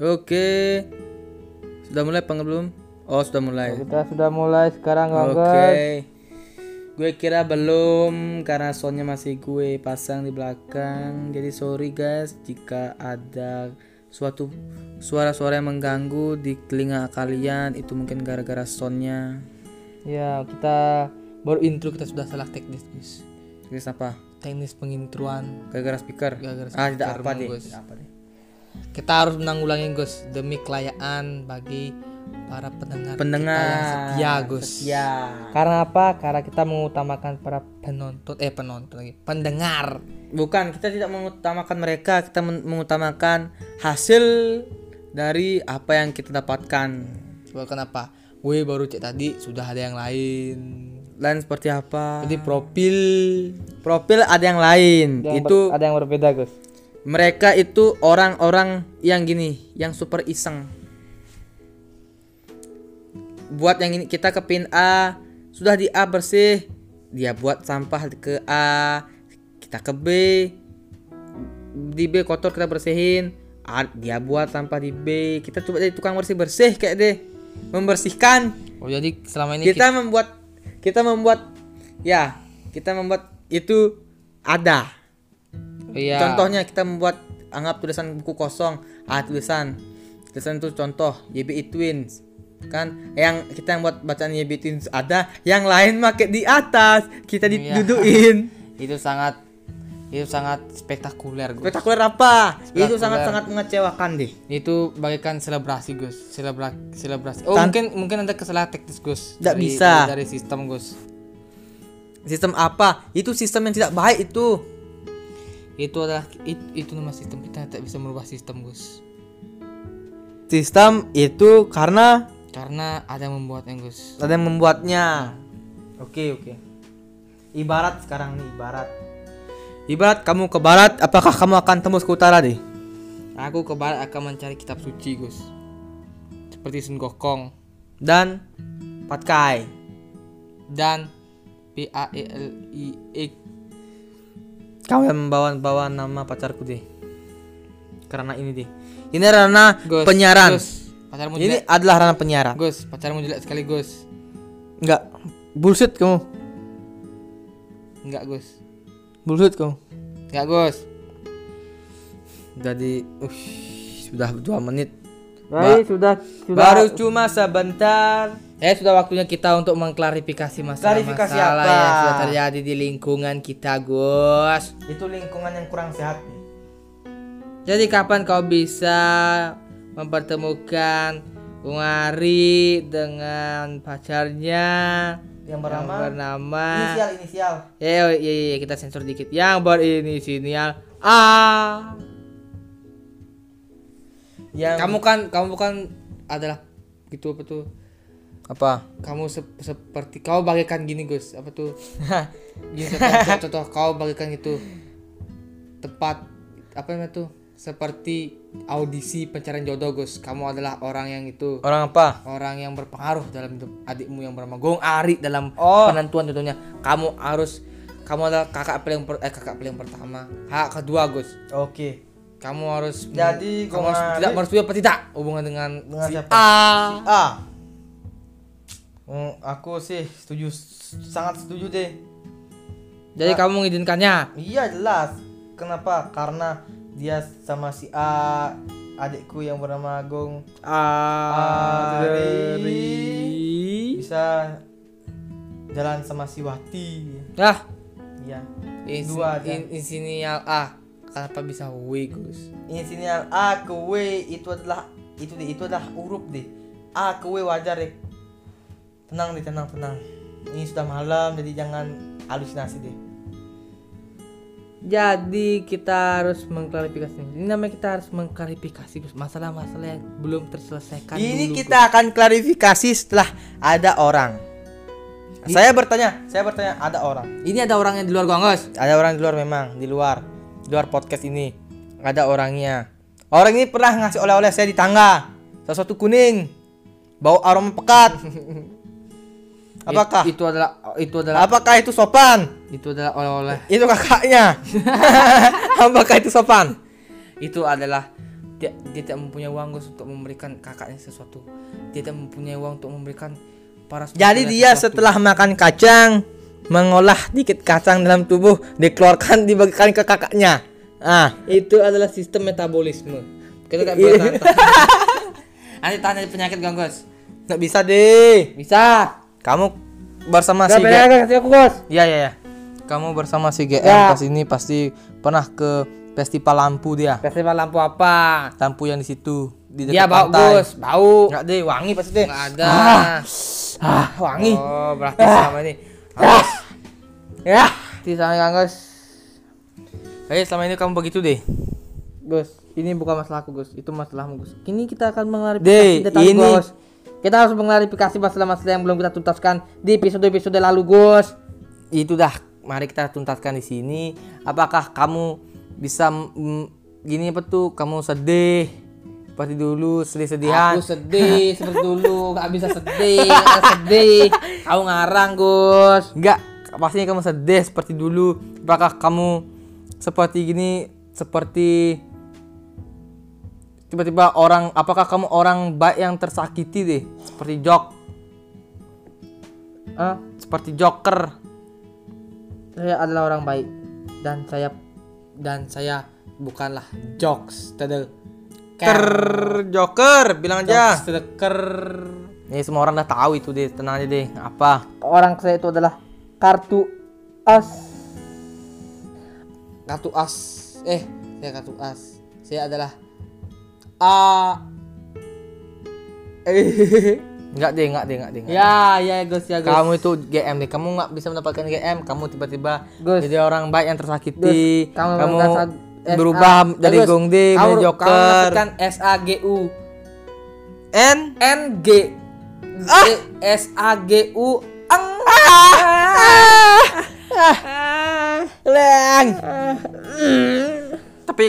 Oke. Sudah mulai apa belum? Oh, sudah mulai. Kita sudah mulai sekarang Oke. Gue kira belum karena soundnya masih gue pasang di belakang. Jadi sorry guys jika ada suatu suara-suara yang mengganggu di telinga kalian itu mungkin gara-gara soundnya. Ya, kita baru intro kita sudah salah teknis, guys. Terus apa? Teknis pengintroan. Gara-gara speaker. Gara-gara ah, tidak speaker apa emang, deh. Gus. Tidak apa deh. Kita harus menanggulangi, Gus, demi kelayaan bagi para pendengar, Pendengar kita yang setia, Gus. Setia. Karena apa? Karena kita mengutamakan para penonton eh penonton lagi, pendengar. Bukan, kita tidak mengutamakan mereka, kita men- mengutamakan hasil dari apa yang kita dapatkan. Coba kenapa? Gue baru cek tadi sudah ada yang lain. Lain seperti apa? Jadi profil Profil ada yang lain. yang itu ada yang berbeda, Gus. Mereka itu orang-orang yang gini, yang super iseng. Buat yang ini kita ke pin A, sudah di A bersih, dia buat sampah ke A, kita ke B, di B kotor kita bersihin, A, dia buat sampah di B, kita coba jadi tukang bersih bersih kayak deh, membersihkan. Oh, jadi selama ini Kita membuat, kita membuat, ya, kita membuat itu ada. Iya. Contohnya kita membuat anggap tulisan buku kosong, ah tulisan. Tulisan itu contoh YBI Twins. Kan? Yang kita yang buat bacaan YBI Twins ada yang lain make di atas. Kita Iya. diduduin itu sangat itu sangat spektakuler, Gus. spektakuler apa? Itu Spektakuler. sangat sangat mengecewakan deh. Itu bagaikan selebrasi Gus. Selebra selebrasi. Oh Tan- mungkin mungkin ada kesalahan teknis Gus. Dari- bisa. dari sistem Gus. Sistem apa? Itu sistem yang tidak baik itu itu adalah itu, itu nama sistem kita tidak bisa merubah sistem Gus. Sistem itu karena karena ada yang membuatnya Gus. Ada yang membuatnya. Oke oke. Ibarat sekarang nih ibarat. Ibarat kamu ke barat apakah kamu akan tembus ke utara deh? Aku ke barat akan mencari kitab suci Gus. Seperti Sun Gokong. Dan Patkai dan P A E L I E Kau yang membawa bawa nama pacarku deh. Karena ini deh. Ini ranah Gus penyiaran. Gus pacarmu Ini jelek adalah ranah penyiaran. Gus pacarmu jelek sekali Gus Enggak. Bullshit kamu. enggak Gus Bullshit kamu. enggak Gus Jadi, uh, sudah dua menit. Baik, sudah sudah Baru cuma sebentar. Eh sudah waktunya kita untuk mengklarifikasi masalah Klarifikasi masalah apa? yang sudah terjadi di lingkungan kita, Gus. Itu lingkungan yang kurang sehat nih. Jadi kapan kau bisa mempertemukan Bung Ari dengan pacarnya Yang yang bernama bernama inisial inisial. Ya, ya, ya, ya, kita sensor dikit. Yang berinisial A. Yang Kamu kan kamu kan adalah gitu apa tuh? apa? Kamu sep- seperti kau bagaikan gini, Gus. Apa tuh? Gini contoh, contoh kau bagaikan itu tepat apa namanya tuh seperti audisi pencarian jodoh Gus kamu adalah orang yang itu Orang apa? orang yang berpengaruh dalam hidup adikmu yang bernama Gong Ari dalam Oh. penentuan jodohnya kamu harus kamu adalah kakak paling per, eh kakak paling pertama hak kedua Gus Oke. Kamu harus Jadi, kamu harus tidak merestui apa tidak hubungan dengan, Dengan si siapa? A Ah. Hmm, aku sih setuju sangat setuju deh. jadi kamu mengizinkannya Iya jelas. Kenapa? Karena dia sama si A, adikku yang bernama Agung Ari bisa jalan sama si Wati. ah Iya. Dua in- inisial A kenapa bisa W Gus Inisial A ke W itu adalah itu deh, itu adalah huruf deh. A ke W wajar deh. Tenang deh, tenang, tenang. Ini sudah malam jadi jangan halusinasi deh. Jadi kita harus mengklarifikasi. Ini namanya kita harus mengklarifikasi Gus. masalah-masalah yang belum terselesaikan Ini dulu, kita akan klarifikasi setelah ada orang. Saya bertanya, saya bertanya ada orang. Ini ada orang yang di luar gua, Gus. Ada orang di luar memang, di luar. Di luar podcast ini. Ada orangnya. Orang ini pernah ngasih oleh-oleh saya di tangga. Sesuatu kuning. Bau aroma pekat. Apakah? It- itu adalah itu adalah Apakah itu sopan? itu adalah oleh-oleh. Itu kakaknya. Apakah itu sopan? Itu adalah dia, dia tidak mempunyai uang Gus untuk memberikan kakaknya sesuatu dia tidak mempunyai uang untuk memberikan para Jadi dia sesuatu. setelah makan kacang mengolah dikit kacang dalam tubuh dikeluarkan dibagikan ke kakaknya. Ah, itu adalah sistem metabolisme kita Iya. boleh tanya nanti tanya penyakit gak Gus nggak bisa deh. bisa Kamu bersama si Gak kasih aku Gus Iya iya ya. Kamu bersama si GM Ya. pas ini pasti pernah ke festival lampu dia. festival lampu apa Lampu yang di situ di dia dekat bau pantai. Gus bau Nggak deh, wangi pasti deh. nggak ada Ah, wangi. oh berarti selama ini Gus Ya. di sana Kang Kayaknya selama ini kamu begitu deh. Gus, ini bukan masalahku Gus, itu masalahmu Gus. Kini kita akan menglarifikasi Deh, detail ini- Gus. Kita harus menglarifikasi masalah-masalah yang belum kita tuntaskan di episode-episode lalu Gus. Itu dah. Mari kita tuntaskan di sini. Apakah kamu bisa mm, gini apa tuh? Kamu sedih seperti dulu sedih-sedihan. Aku sedih seperti dulu, gak bisa sedih, gak sedih. Kau ngarang Gus. Enggak, pastinya kamu sedih seperti dulu. Apakah kamu seperti gini, seperti tiba-tiba orang, apakah kamu orang baik yang tersakiti deh, seperti Jok, Ah, seperti Joker. saya adalah orang baik dan saya dan saya bukanlah jokes, tidak Ker Joker, bilang aja. Sedeker. Ini semua orang udah tahu itu deh, tenang aja deh. Apa? Orang saya itu adalah kartu as. Kartu as. Eh, saya kartu as. Saya adalah A. Eh. Enggak deh, enggak deh, enggak deh. enggak. ya, ya Gus ya Gus. Kamu itu GM deh, kamu nggak bisa mendapatkan GM, kamu tiba-tiba jadi orang baik yang tersakiti, Gus, kamu kamu, merasa berubah dari kamu, menjadi Joker. mendapatkan S A G U. N? N G. S A G U. Ang! Leng. Tapi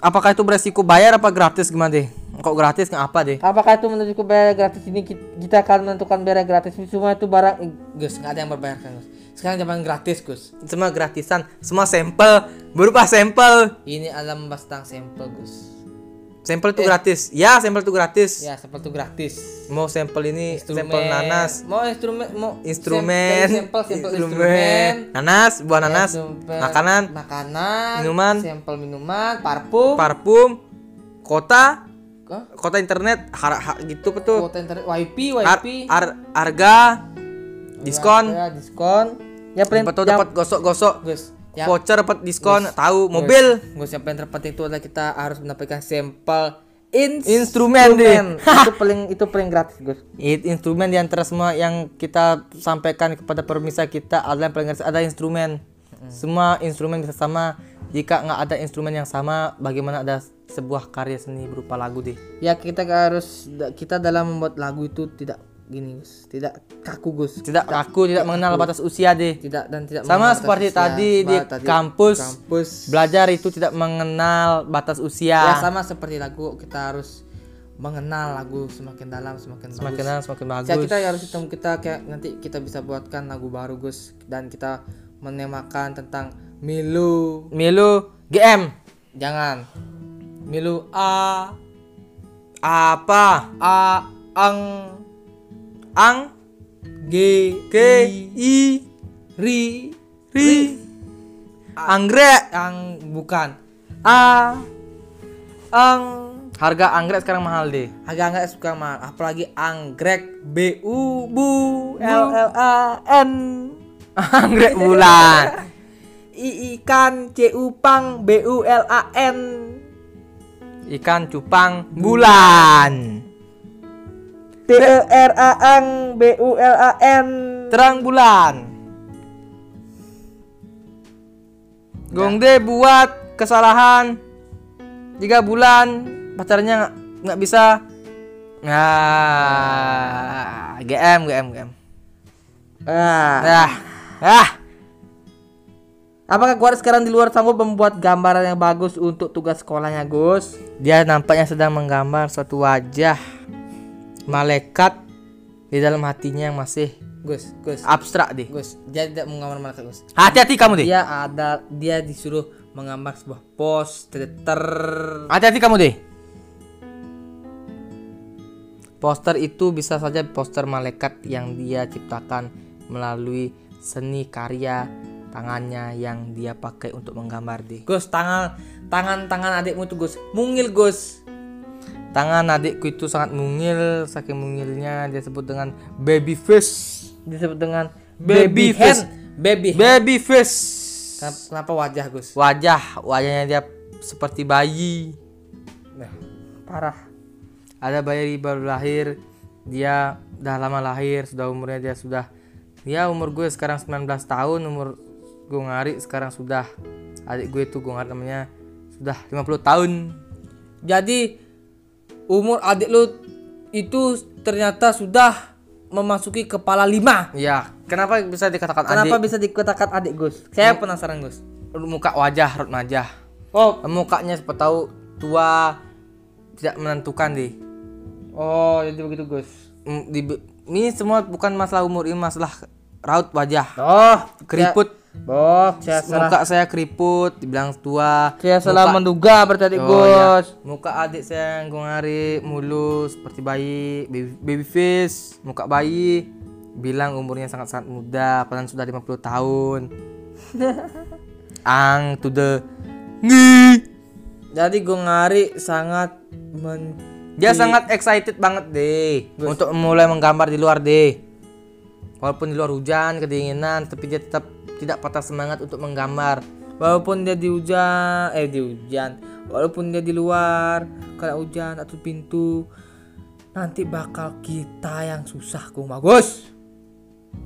apakah itu beresiko bayar apa gratis gimana deh? Kok gratis nggak apa deh? Apakah itu menunjukkan bayar gratis? Ini ki- kita akan menentukan bayar gratis. Semua itu barang eh, Gus nggak ada yang berbayar kan Gus sekarang zaman gratis Gus. Semua gratisan, semua sampel. Berupa sampel. ini adalah membahas tentang sampel Gus. Sampel itu gratis. Ya, sampel itu gratis. ya sampel itu gratis. Mau sampel ini Instrumen. sampel nanas, mau instrumen mau instrumen, sampel sampel instrumen, instrumen. Nanas, buah nanas, Sampel makanan, makanan minuman, sampel minuman parfum. Parfum, kota, Hah? kota internet, har, har- gitu betul. kuota internet. Wifi Har, wifi har- harga, diskon, ya, diskon ya betul yang- dapat gosok-gosok, Gus yang voucher dapat diskon, tahu mobil, Gus yang paling terpenting itu adalah kita harus mendapatkan sampel Instrumen, deh. itu paling itu paling gratis Gus. It, instrumen di antara semua yang kita sampaikan kepada pemirsa kita adalah yang paling gratis ada instrumen. Semua instrumen bisa sama. Jika nggak ada instrumen yang sama, bagaimana ada sebuah karya seni berupa lagu deh? ya kita harus kita dalam membuat lagu itu tidak gini Gus tidak kaku Gus Tidak aku tidak mengenal batas usia deh. tidak dan tidak Sama seperti batas tadi usia. di tadi kampus, kampus belajar itu tidak mengenal batas ya usia. sama seperti lagu kita harus mengenal lagu semakin dalam semakin Semakin bagus. kenal semakin bagus. Ya, kita harus ketemu kita kayak nanti kita bisa buatkan lagu baru Gus dan kita menemakan tentang Milu Milu GM jangan Milu A apa? A ang Ang G G I Ri Ri Anggrek. Ang bukan. A. Ang. Harga anggrek sekarang mahal deh. agak nggak suka mah apalagi anggrek. B U Bu L L A N. Anggrek bulan. I ikan C U pang B U L A N. Ikan cupang bulan. T E R A ang B U L A N. Terang bulan. Gongde buat kesalahan tiga bulan pacarnya nggak bisa. Nah GM GM GM ah ah ah. Apakah gua sekarang di luar sanggup membuat gambaran yang bagus untuk tugas sekolahnya, Gus? dia nampaknya sedang menggambar suatu wajah malaikat di dalam hatinya yang masih Gus, Gus, abstrak deh Gus. Dia tidak menggambar malaikat, Gus. hati-hati kamu deh Dia ada dia disuruh menggambar sebuah pos Twitter. hati-hati kamu deh Poster itu bisa saja poster malaikat yang dia ciptakan melalui seni karya tangannya yang dia pakai untuk menggambar deh. Gus tangan tangan tangan adikmu tuh Gus mungil Gus Tangan adikku itu sangat mungil, saking mungilnya dia sebut dengan baby face. Disebut dengan baby, face. hand baby. Baby face. Kenapa, kenapa wajah Gus Wajah, wajahnya dia seperti bayi. nah, parah Ada bayi baru lahir, dia udah lama lahir, sudah umurnya dia sudah ya umur gue sekarang 19 tahun, umur gue ngari sekarang sudah adik gue itu gue ngari namanya sudah 50 tahun. jadi umur adik lu itu ternyata sudah memasuki kepala lima. Ya, kenapa bisa dikatakan kenapa adik? bisa dikatakan adik Gus? Saya penasaran Gus. Muka wajah remaja oh. Mukanya seperti tahu tua tidak menentukan deh. Oh jadi begitu Gus. Mm, di- ini semua bukan masalah umur ini masalah raut wajah. Oh keriput Oh, saya salah, muka saya keriput dibilang tua. Saya salah Muka- menduga berarti Oh, ya. Gus. muka adik saya yang gue ngari mulus seperti bayi. Baby, baby face muka bayi. Bilang umurnya sangat-sangat muda padahal sudah 50 tahun. Ang to the ngi. Jadi gue ngari sangat men Dia sangat excited banget deh. Untuk mulai menggambar di luar deh. Walaupun di luar hujan, kedinginan, tapi dia tetap tidak patah semangat untuk menggambar. walaupun dia di hujan eh di hujan walaupun dia di luar kena hujan atau pintu nanti bakal kita yang susah gue mah Gus.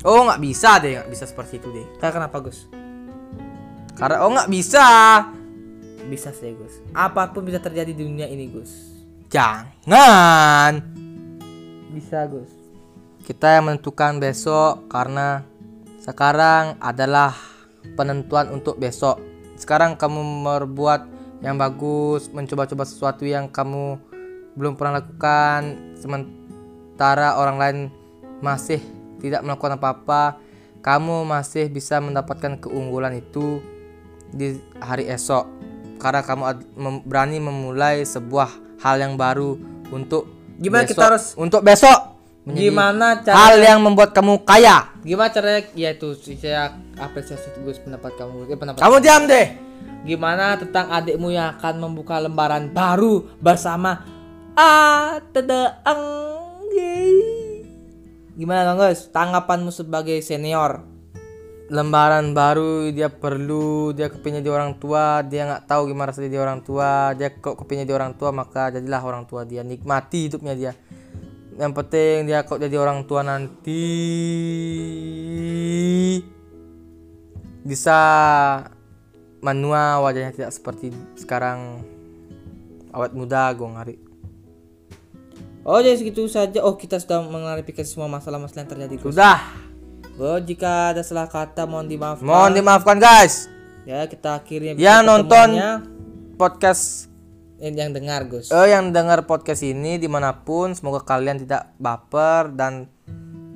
Oh nggak bisa deh, nggak bisa seperti itu deh. Kayak kenapa Gus? Karena oh nggak bisa. Bisa sih Gus. Apa pun bisa terjadi di dunia ini Gus. Jangan. Bisa Gus. Kita yang menentukan besok karena sekarang adalah penentuan untuk besok. Sekarang kamu berbuat yang bagus, mencoba-coba sesuatu yang kamu belum pernah lakukan, sementara orang lain masih tidak melakukan apa-apa, kamu masih bisa mendapatkan keunggulan itu di hari esok. Karena kamu mem- berani memulai sebuah hal yang baru untuk Gimana besok- kita harus- untuk besok menjadi Gimana cara hal yang membuat kamu kaya. Gimana caranya ya itu saya apresiasi Gus pendapat kamu eh, pendapat Kamu diam deh. Gimana tentang adikmu yang akan membuka lembaran baru bersama Ah Tedeeng Gimana Kang Gus? Tanggapanmu sebagai senior Lembaran baru dia perlu, dia kepingin jadi orang tua, dia nggak tahu gimana rasanya jadi orang tua, dia kok kepingin jadi orang tua maka jadilah orang tua dia, nikmati hidupnya dia. Yang penting dia kok jadi orang tua nanti. Bisa menua wajahnya tidak seperti sekarang. Awet muda gue ngari. Oh jadi segitu saja. Oh kita sudah menglarifikasi semua masalah-masalah yang terjadi Gus. Sudah, Oh jika ada salah kata mohon dimaafkan. Mohon dimaafkan guys. Ya kita akhirnya Yang nonton podcast yang dengar Gus. Eh yang dengar podcast ini di mana pun semoga kalian tidak baper dan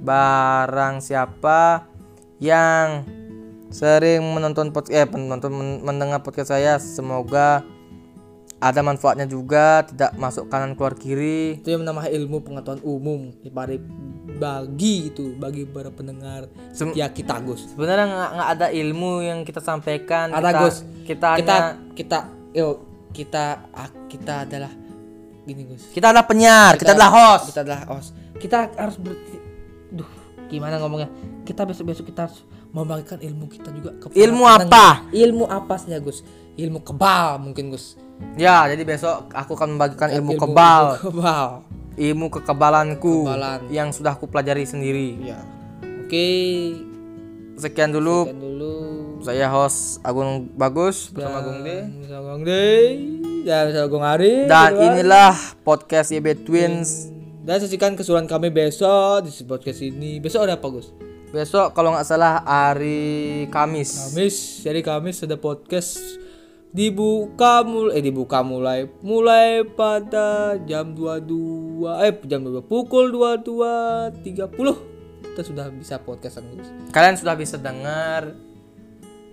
barang siapa yang sering menonton podcast eh menonton men- mendengar podcast saya semoga ada manfaatnya juga tidak masuk kanan keluar kiri. Itu yang namanya ilmu pengetahuan umum bagi bagi itu bagi para pendengar Sem- ya kita Gus. Sebenarnya nggak nggak ada ilmu yang kita sampaikan. Ada kita, Gus. kita kita hanya- kita yuk kita ah, kita adalah gini Gus. Kita adalah penyiar kita, adalah host. Kita adalah host. Kita harus ber duh gimana ngomongnya? Kita besok besok kita harus membagikan ilmu kita juga ke Ilmu apa? ilmu apa saja Gus? Ilmu kebal mungkin Gus. Ya jadi besok aku akan membagikan ilmu, ilmu kebal. ilmu kebal. Ilmu kekebalanku Kekebalan. yang sudah aku pelajari sendiri. ya. Oke. Sekian dulu. Sekian dulu saya host Agung Bagus bersama Agung D. bisa Gong D dan bisa Gong Ari Dan gitu kan. inilah podcast YB Twins. dan saksikan keseruan kami besok di podcast ini besok ada apa Gus Besok kalau nggak salah hari Kamis. Kamis jadi Kamis ada podcast dibuka mulai eh dibuka mulai mulai pada jam 22 eh jam 22 pukul 22.30 kita sudah bisa podcast Gus Kalian sudah bisa dengar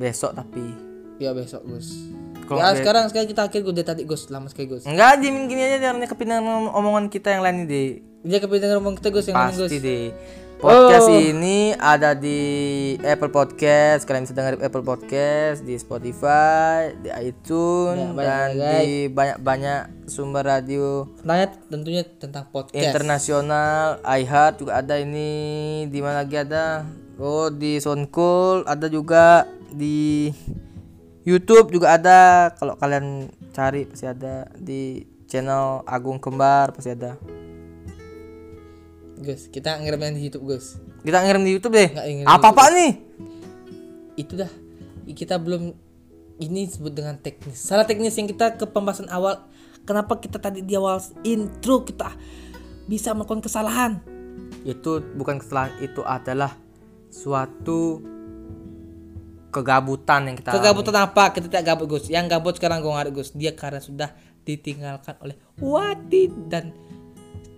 besok tapi ya besok Gus Kalau ya sekarang sekarang kita akhir gue tadi Gus lama sekali Gus enggak dimin gini aja jangan kepindahan omongan kita yang lain deh. Dia kepin denger ngomong kita Gus yang mana Gus? Pasti deh. Podcast Oh. ini ada di Apple Podcast, kalian bisa dengar di Apple Podcast, di Spotify, di Ya, iTunes, banyak dan ya, guys. di banyak-banyak sumber radio Nanya tentunya tentang podcast. internasional. iHeart juga ada ini. Di mana lagi ada? Oh, di Soundcloud ada juga di YouTube juga ada. Kalau kalian cari pasti ada di channel Agung Kembar pasti ada. Gus, kita ngirim yang di YouTube Gus. Kita ngirim di YouTube deh. Apa apa nih? Itu dah. Kita belum ini disebut dengan teknis. Salah teknis yang kita ke pembahasan awal. Kenapa kita tadi di awal intro kita bisa melakukan kesalahan? Itu bukan kesalahan, itu adalah suatu kegabutan yang kita Kegabutan apa? Kita tidak gabut Gus. Yang gabut sekarang gue ngarep Gus. Dia karena sudah ditinggalkan oleh Wati dan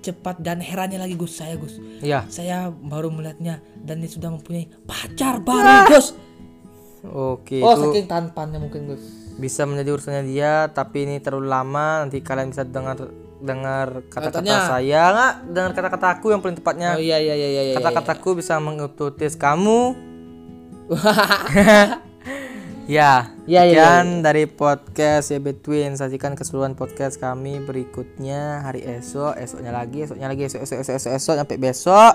cepat dan herannya lagi Gus saya Gus. Ya. Saya baru melihatnya dan dia sudah mempunyai pacar baru Gus. Oke, Oh itu saking tampannya mungkin Gus. bisa menjadi urusannya dia, tapi ini terlalu lama. Nanti kalian bisa dengar dengar kata-kata saya nggak? Dengar kata-kata aku yang paling tepatnya. Oh iya iya iya iya. iya, iya. Kata-kataku bisa mengututis kamu. ya, Ya, ya, sekian dari podcast ya Between. Saksikan keseluruhan podcast kami berikutnya hari esok, esoknya lagi, esoknya lagi, esok, esok, esok, esok, esok sampai besok.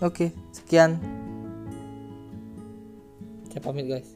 Oke, sekian. Saya pamit guys.